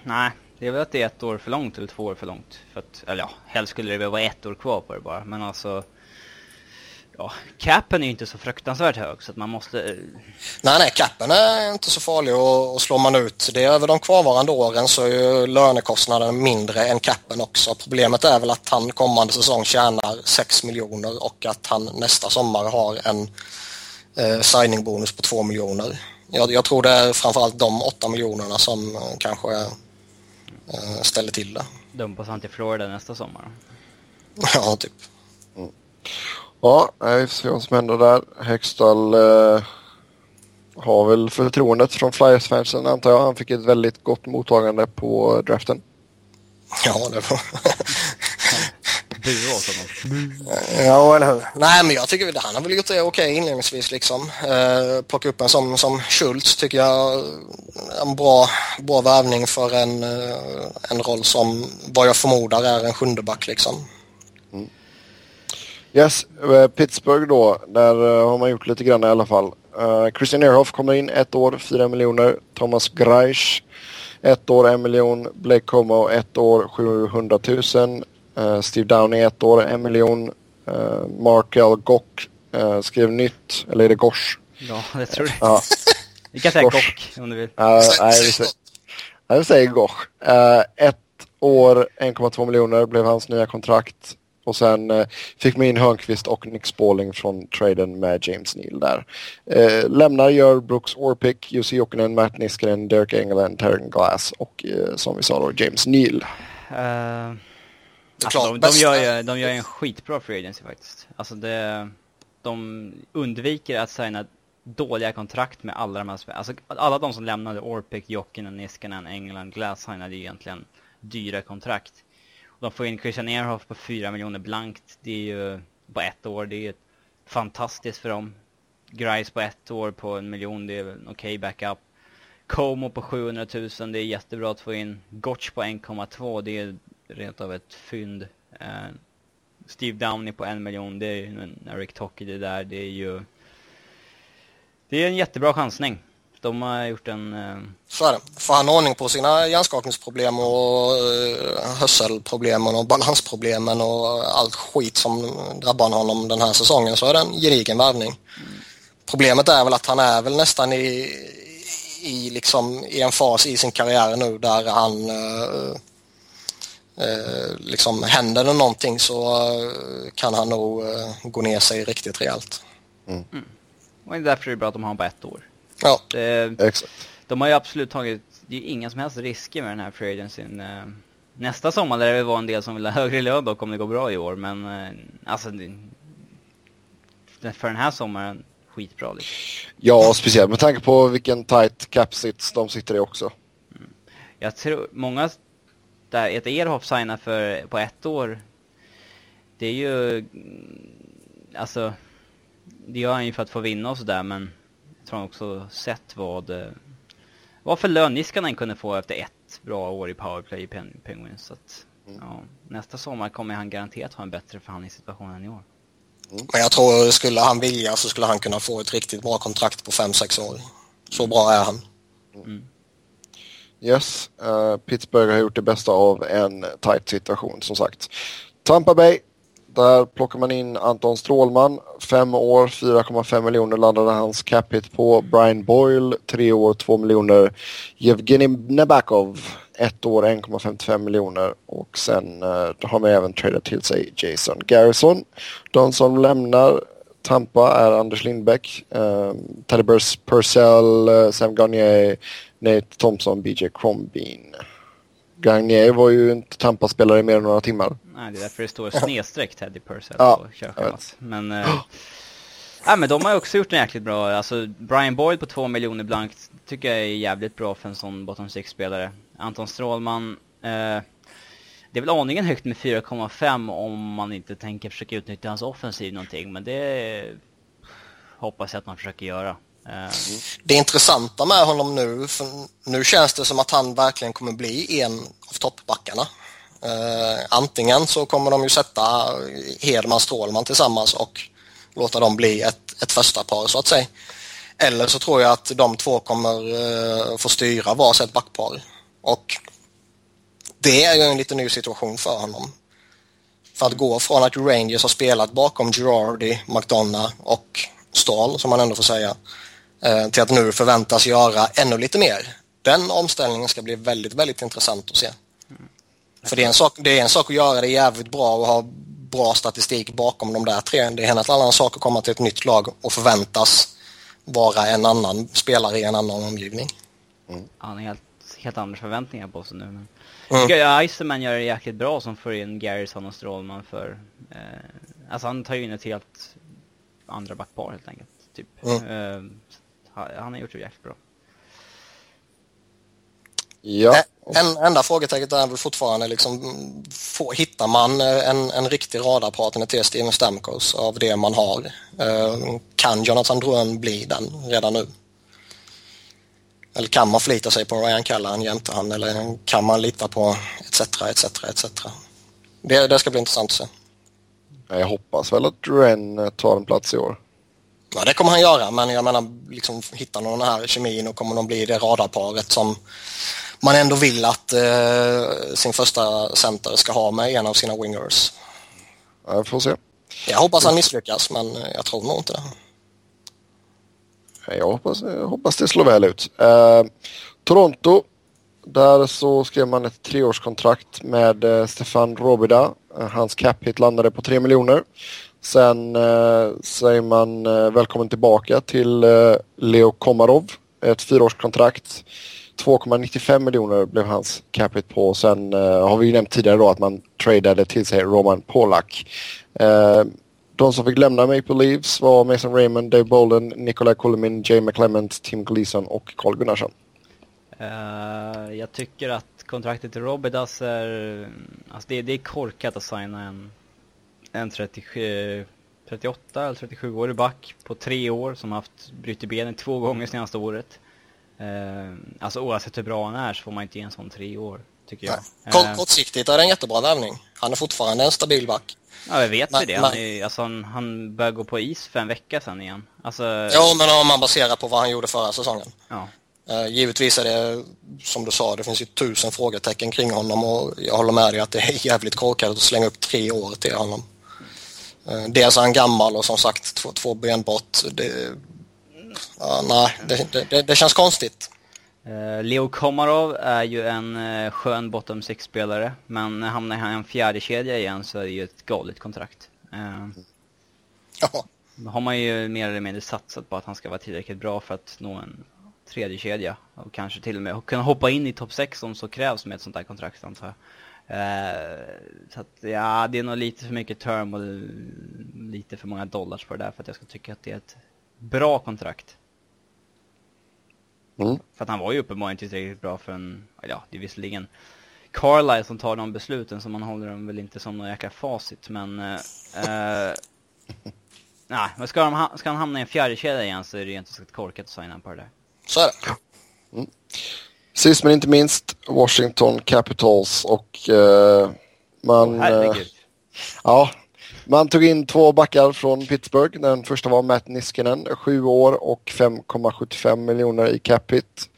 Nej, det är väl att det är ett år för långt eller två år för långt. För att, eller ja, helst skulle det väl vara ett år kvar på det bara. Men alltså, ja, capen är ju inte så fruktansvärt hög så att man måste... Eh, nej, nej, capen är inte så farlig och, och slår man ut det över de kvarvarande åren så är ju lönekostnaden mindre än capen också. Problemet är väl att han kommande säsong tjänar 6 miljoner och att han nästa sommar har en eh, signingbonus på 2 miljoner. Jag, jag, tror det är framförallt de 8 miljonerna som eh, kanske eh, ställer till det. Dumpas han till Florida nästa sommar? ja, typ. Mm. Ja, vi får se vad som händer där. Hextall eh, har väl förtroendet från Flyers-fansen antar jag. Han fick ett väldigt gott mottagande på draften. Ja, det var... Bua åt honom. Ja, eller hur. Nej, men jag tycker att han har väl gjort det okej okay inledningsvis liksom. Eh, plocka upp en som, som Schultz tycker jag en bra, bra värvning för en, eh, en roll som vad jag förmodar är en sjundeback liksom. Mm. Yes, eh, Pittsburgh då. Där eh, har man gjort lite grann i alla fall. Uh, Christian Ehrhoff kommer in ett år, 4 miljoner. Thomas Greisch ett år, en miljon. Blake Como ett år, 700 000. Uh, Steve Downey ett år, en miljon. Uh, Mark L. Gock uh, skrev nytt, eller är det Gosh? Ja, det tror jag. Ja. Vi kan säga Gock om du vill. Uh, nej, vi säger, nej, vi säger Gosh. ett år, 1,2 miljoner blev hans nya kontrakt. Och sen eh, fick man in Hörnqvist och Nick Spalling från traden med James Neal där. Eh, lämnar gör Brooks Orpik, Jussi Jokinen, Matt Niskanen, Derek Engelland, Terran Glass och eh, som vi sa då James Neal. Uh, alltså, de, de, gör ju, de gör en skitbra free agency faktiskt. Alltså det, de undviker att signa dåliga kontrakt med alla de här Alltså alla de som lämnade Orpik, Jokinen, Niskanen, England, Glass signade ju egentligen dyra kontrakt. De får in Christian Ehrhoff på 4 miljoner blankt. Det är ju på ett år. Det är ju fantastiskt för dem. Grice på ett år på en miljon. Det är en okej okay backup. Como på 700 000. Det är jättebra att få in. Gotch på 1,2. Det är rent av ett fynd. Eh, Steve Downey på en miljon. Det är ju en Eric Tocky det där. Det är ju... Det är en jättebra chansning. De har gjort en... Eh, så är det. Får han ordning på sina hjärnskakningsproblem och eh, hörselproblemen och balansproblemen och allt skit som drabbar honom den här säsongen så är det en gedigen värvning. Problemet är väl att han är väl nästan i, i, liksom, i en fas i sin karriär nu där han eh, liksom händer det någonting så eh, kan han nog eh, gå ner sig riktigt rejält. Mm. Mm. Och det är därför det är bra att de har honom på ett år. Ja, det, exakt. De har ju absolut tagit, det är ju inga som helst risker med den här free agencyn. Nästa sommar lär det vara en del som vill ha högre lön dock om det går bra i år, men alltså för den här sommaren skitbra liksom. Ja, speciellt med tanke på vilken tight cap sits de sitter i också. Mm. Jag tror, många där, ett Erhoff signar för, på ett år, det är ju, alltså, det gör han ju för att få vinna och sådär, men tror han också sett vad, vad för lön Niskanen kunde få efter ett bra år i powerplay i Pen Penguins. Så att, mm. ja, nästa sommar kommer han garanterat ha en bättre förhandlingssituation än i år. Mm. Men jag tror skulle han vilja så skulle han kunna få ett riktigt bra kontrakt på 5-6 år. Så bra är han. Mm. Yes, uh, Pittsburgh har gjort det bästa av en tight situation som sagt. Tampa Bay där plockar man in Anton Strålman. Fem år, 4,5 miljoner landade hans cap hit på. Brian Boyle, tre år, 2 miljoner. Evgenij Nebakov, ett år, 1,55 miljoner. Och sen uh, har man även tradat till sig Jason Garrison. De som lämnar Tampa är Anders Lindbäck, eh, Teddy Purcell, eh, Sam Garnier, Nate Thompson, BJ Crombeen. Garnier var ju inte Tampa-spelare i mer än några timmar. Nej, det är därför det står snedstreck Teddy Purcell ja. på körschemat. Men, äh, ja, men de har ju också gjort en jäkligt bra, alltså Brian Boyd på två miljoner blankt tycker jag är jävligt bra för en sån bottom six-spelare. Anton Strålman, eh, det är väl aningen högt med 4,5 om man inte tänker försöka utnyttja hans offensiv någonting, men det hoppas jag att man försöker göra. Mm. Det intressanta med honom nu, för nu känns det som att han verkligen kommer bli en av toppbackarna. Eh, antingen så kommer de ju sätta Hedman Strålman tillsammans och låta dem bli ett, ett första par så att säga. Eller så tror jag att de två kommer eh, få styra varsitt backpar. Och det är ju en lite ny situation för honom. För att gå från att Rangers har spelat bakom Girardi, McDonough och Stahl, som man ändå får säga, till att nu förväntas göra ännu lite mer. Den omställningen ska bli väldigt, väldigt intressant att se. För det är, en sak, det är en sak att göra det jävligt bra och ha bra statistik bakom de där tre. Det är en helt annan sak att komma till ett nytt lag och förväntas vara en annan spelare i en annan omgivning. Han har helt, helt andra förväntningar på sig nu. Men... Mm. Jag tycker Iceman gör det jäkligt bra som får in Garrison och Strålman för... Eh, alltså han tar ju in ett helt andra backpar helt enkelt. Typ. Mm. Eh, han- har gjort det jäkligt bra. Ja, Ä- En, enda frågetecknet är väl fortfarande liksom, mm, få, hittar man eh, en, en riktig radarpartner till Steven Stamkos av det man har? Eh, kan Jonathan Drouin bli den redan nu? Eller kan man förlita sig på Ryan Callahan jämte han eller kan man lita på etc. etc. etc. Det, det ska bli intressant att se. jag hoppas väl att eh, tar en plats i år. Ja, det kommer han göra, men jag menar, liksom, hittar någon den här kemin och kommer de bli det radarparet som man ändå vill att eh, sin första center ska ha med en av sina wingers. Ja, Jag får se. Jag hoppas han misslyckas, men eh, jag tror nog inte det. Jag hoppas, jag hoppas det slår väl ut. Eh, Toronto. Där så skrev man ett treårskontrakt med eh, Stefan Robida. Eh, hans cap hit landade på 3 miljoner. Sen eh, säger man eh, välkommen tillbaka till eh, Leo Komarov. Ett fyraårskontrakt. 2,95 miljoner blev hans cap hit på. Sen eh, har vi ju nämnt tidigare då att man tradade till sig Roman Polak. Eh, de som fick lämna Maple Leafs var Mason Raymond, Dave Bolden, Nikolaj Kulmin, Jay McClement, Tim Gleason och Carl Gunnarsson. Eh, jag tycker att kontraktet till Robidas är... Alltså det, det är korkat att signa en, en 37, 38 eller 37-årig back på tre år som har haft brutit benen två gånger senaste året. Uh, alltså oavsett hur bra han är så får man inte ge en sån tre år, tycker jag. Nej. Kort, Eh, kortsiktigt är det en jättebra värvning. Han är fortfarande en stabil back. ja, jag vet men- ju det. Han, är, alltså, han, han börjar gå på is för en vecka sedan igen. Alltså, Jo, men om man baserar på vad han gjorde förra säsongen. ja. Eh, Givetvis är det, som du sa, det finns ju tusen frågetecken kring honom och jag håller med dig att det är jävligt korkat att slänga upp tre år till honom. Eh, Dels är han gammal och som sagt två, två ben bort. Det, ja, nej, det, det- det, känns konstigt. Eh, Leo Komarov är ju en uh, skön bottom six-spelare, men hamnar han i en fjärde kedja igen så är det ju ett galet kontrakt. Eh, Ja, då har man ju mer eller mindre satsat på att han ska vara tillräckligt bra för att nå en tredje kedja och kanske till och med kunna hoppa in i topp 6 om så krävs med ett sånt här kontrakt antar jag. Eh, så att ja, det är nog lite för mycket term och lite för många dollars på det där för att jag ska tycka att det är ett bra kontrakt. Mm. För att han var ju uppenbarligen inte tillräckligt bra för en, ja det är visserligen Carlisle som tar de besluten så man håller dem väl inte som någon jäkla facit men eh, eh, Nej, men ska, de, ska han hamna i en fjärde kedja igen så är det ju inte så korkat att signa på det där. så är det. Sist men inte minst Washington Capitals och eh, man... Herregud. Ja, man tog in två backar från Pittsburgh. Den första var Matt Niskanen, sju år och 5,75 miljoner i cap hit.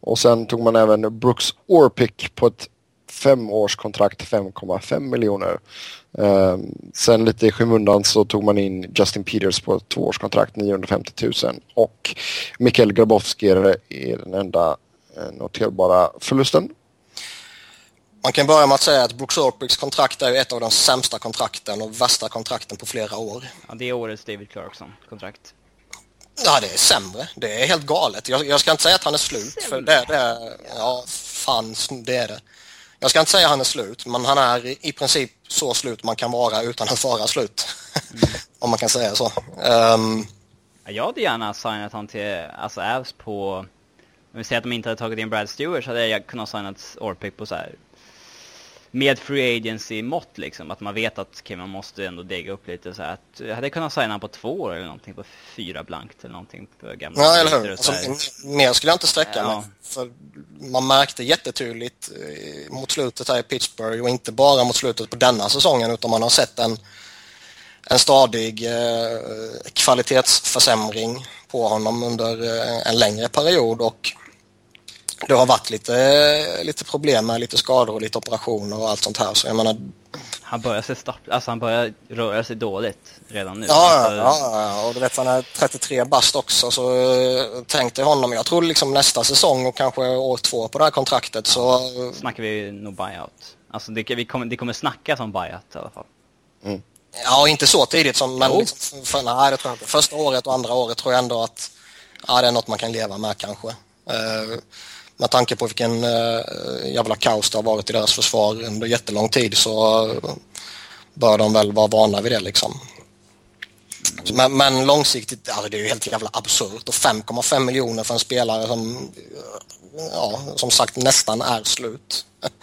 Och sen tog man även Brooks Orpik på ett femårskontrakt, 5,5 miljoner. Eh, sen lite i skymundan så tog man in Justin Peters på ett tvåårskontrakt, 950 000. Och Mikael Grabowski är den enda noterbara förlusten. Man kan börja med att säga att Brooks Orpics kontrakt är ju ett av de sämsta kontrakten och värsta kontrakten på flera år. Ja, det är årets David Clarkson-kontrakt. Ja, det är sämre. Det är helt galet. Jag, jag ska inte säga att han är slut, för det, det är... Ja, fan, det är det. Jag ska inte säga att han är slut, men han är i- i princip så slut man kan vara utan att vara slut. Om man kan säga så. Ja, jag hade gärna signat han till, alltså Avs på, om vi säger att de inte hade tagit in Brad Stewart så hade jag kunnat signat Orpik på så här med free agency-mått liksom. Att man vet att okay, man måste ändå dega upp lite så här. Att, jag hade kunnat signa på två år eller någonting på fyra blankt eller någonting på gamla Ja, eller hur? Alltså, mer skulle jag inte sträcka Ja. mig. För man märkte jättetydligt eh, mot slutet här i Pittsburgh och inte bara mot slutet på denna säsongen utan man har sett en, en stadig eh, kvalitetsförsämring på honom under eh, en längre period och det har varit lite, lite problem med lite skador och lite operationer och allt sånt här. Så jag menar, Han börjar se stapp, alltså han börjar röra sig dåligt redan nu. Ja, alltså, ja, och du vet han är 33 bast också så eh, tänk dig honom. Jag tror liksom nästa säsong och kanske år två på det här kontraktet så snackar vi nog buyout. Alltså det, vi kommer, det kommer snackas om buyout i alla fall. ja, inte så tidigt som men liksom, för, nej, det tror jag inte. Första året och andra året tror jag ändå att ja, det är något man kan leva med kanske. Eh, med tanke på vilken eh, jävla kaos det har varit i deras försvar under jättelång tid så eh, bör de väl vara vana vid det liksom. Men, men långsiktigt, alltså det är ju helt jävla absurt och 5,5 miljoner för en spelare som, eh, ja, som sagt nästan är slut.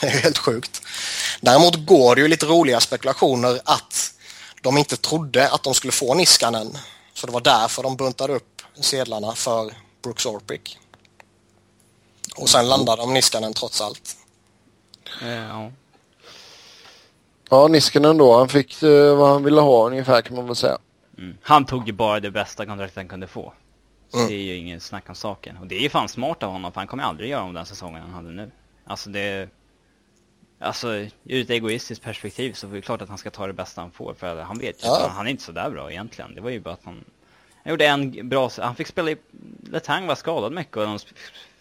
Det är ju helt sjukt. Däremot går det ju lite roliga spekulationer att de inte trodde att de skulle få Niskanen. Så det var därför de buntade upp sedlarna för Brooks Orpik. Och sen landade de Niskanen trots allt. Eh, ja. Ja, Niskanen då. Han fick eh, vad han ville ha ungefär kan man väl säga. Mm. Han tog ju bara det bästa kontraktet han kunde få. Så Mm. det är ju ingen snack om saken. Och det är ju fan smart av honom för han kommer aldrig göra om den säsongen han hade nu. Alltså det... Alltså ur ett egoistiskt perspektiv så är det klart att han ska ta det bästa han får. För han vet ju Ja. att han är inte så där bra egentligen. Det var ju bara att han... Han gjorde en bra... Han fick spela i... Letang var skadad mycket och de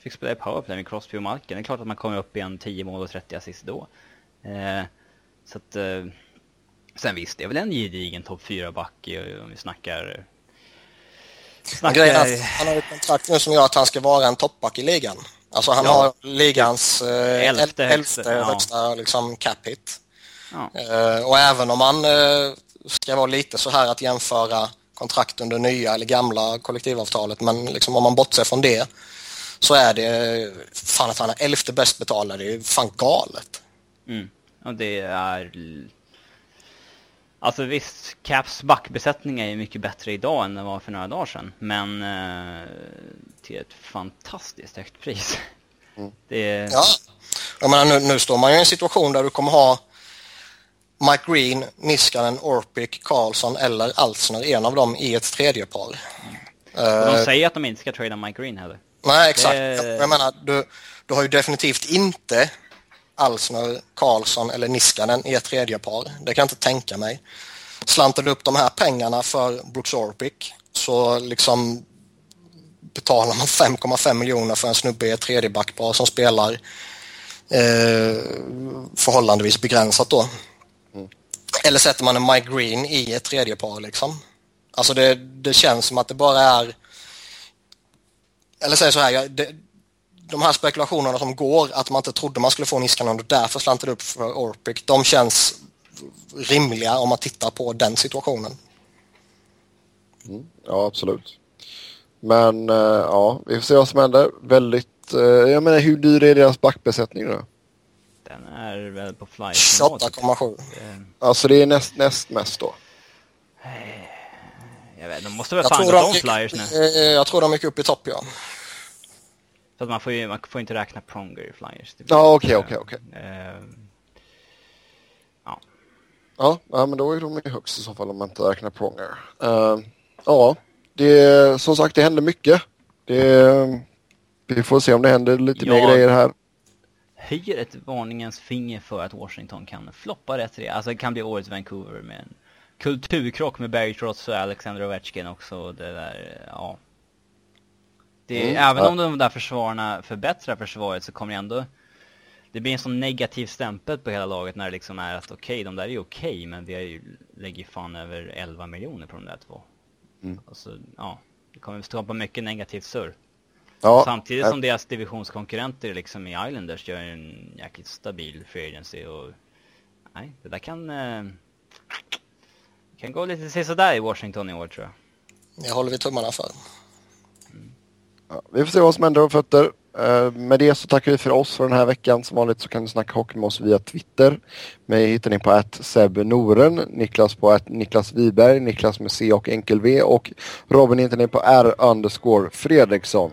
fick spela i powerplay med Crosby och Malkin. Det är klart att man kommer upp i en 10 mål och 30 assist då. Eh, så att... Eh, sen visst, det är väl en gedigen topp 4-back i- om vi snackar... Men grejen är att han har ett kontrakt nu som gör att han ska vara en toppback i ligan. Alltså han Ja. har ligans eh, Elfte el- högsta, elfte ja. högsta liksom, cap hit. Ja. Eh, och även om man eh, ska vara lite så här att jämföra kontrakt under nya eller gamla kollektivavtalet men liksom om man bortser från det så är det fan att han är elfte bäst betalade, det är fan galet. Mm. Och det är... Alltså visst, Caps backbesättning är ju mycket bättre idag än den var för några dagar sedan. Men eh, till ett fantastiskt högt pris. Det är... Ja. Jag menar, nu, nu står man ju i en situation där du kommer ha Mike Green, Niskanen, Orpik, Karlsson eller Alsner, en av dem i ett tredje par. Och Eh, de säger att de inte ska trada Mike Green heller. Nej, exakt. det- Jag, jag menar, du, du har ju definitivt inte Alsner, Karlsson eller Niskanen i ett tredje par. Det kan jag inte tänka mig. Slantar du upp de här pengarna för Brooks Orpik så liksom betalar man 5,5 miljoner för en snubbe i ett tredje backpar som spelar eh, förhållandevis begränsat då. Eller sätter man en Mike Green i ett tredje par liksom. Alltså det, det känns som att det bara är... Eller säger så här, jag, det, de här spekulationerna som går att man inte trodde man skulle få Niskanen och därför slantade upp för Orpik, de känns rimliga om man tittar på den situationen. Ja, absolut. Men eh, ja, vi får se vad som händer. Väldigt... eh, jag menar, hur dyr är deras backbesättning nu? Den är väl på flight. nivå, typ. 28,7. Eh, Alltså det är näst, näst mest då. Jag vet, de måste väl Jag fan gått de om flyers nu. eh, jag tror de gick upp i topp ja. Så att man får ju man får inte räkna Pronger i flyers. Ja, okej, okej, okej. eh, Ja. Ja, men då är de ju högst i så fall om man inte räknar Pronger. Uh, ja, det som sagt det händer mycket. Det, vi får se om det händer lite mer Ja. grejer här. höjer ett varningens finger för att Washington kan floppa rätt det. Alltså det kan bli årets Vancouver med en kulturkrock med Barry Trotz och Alexander Ovechkin också. Det där, ja. Det, Mm, även ja. om de där försvararna förbättrar försvaret så kommer det ändå det blir en sån negativ stämpel på hela laget när det liksom är att okej, de där är ju okej, men vi är ju, lägger ju fan över 11 miljoner på de där två. Mm. Alltså, ja. Det kommer skapa mycket negativt surr. Ja, Samtidigt som deras divisionskonkurrenter liksom i Islanders gör en jäkligt stabil free agency och nej, det där kan eh, kan gå lite sådär i Washington i år tror jag. Det håller vi tummarna för. ja, vi får se vad som händer om fötter. Uh, med det så tackar vi för oss för den här veckan. Som vanligt så kan ni snacka hockey med oss via Twitter. Mig hittar ni på att Seb Noren, Niklas på att Niklas Wiberg, Niklas med C och enkel V och Robin hittar ni på R underscore Fredriksson.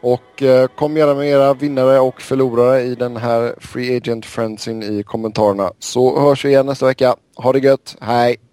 Och uh, kom gärna med era vinnare och förlorare i den här Free Agent Friendsin i kommentarerna. Så hörs vi igen nästa vecka. Ha det gött, hej!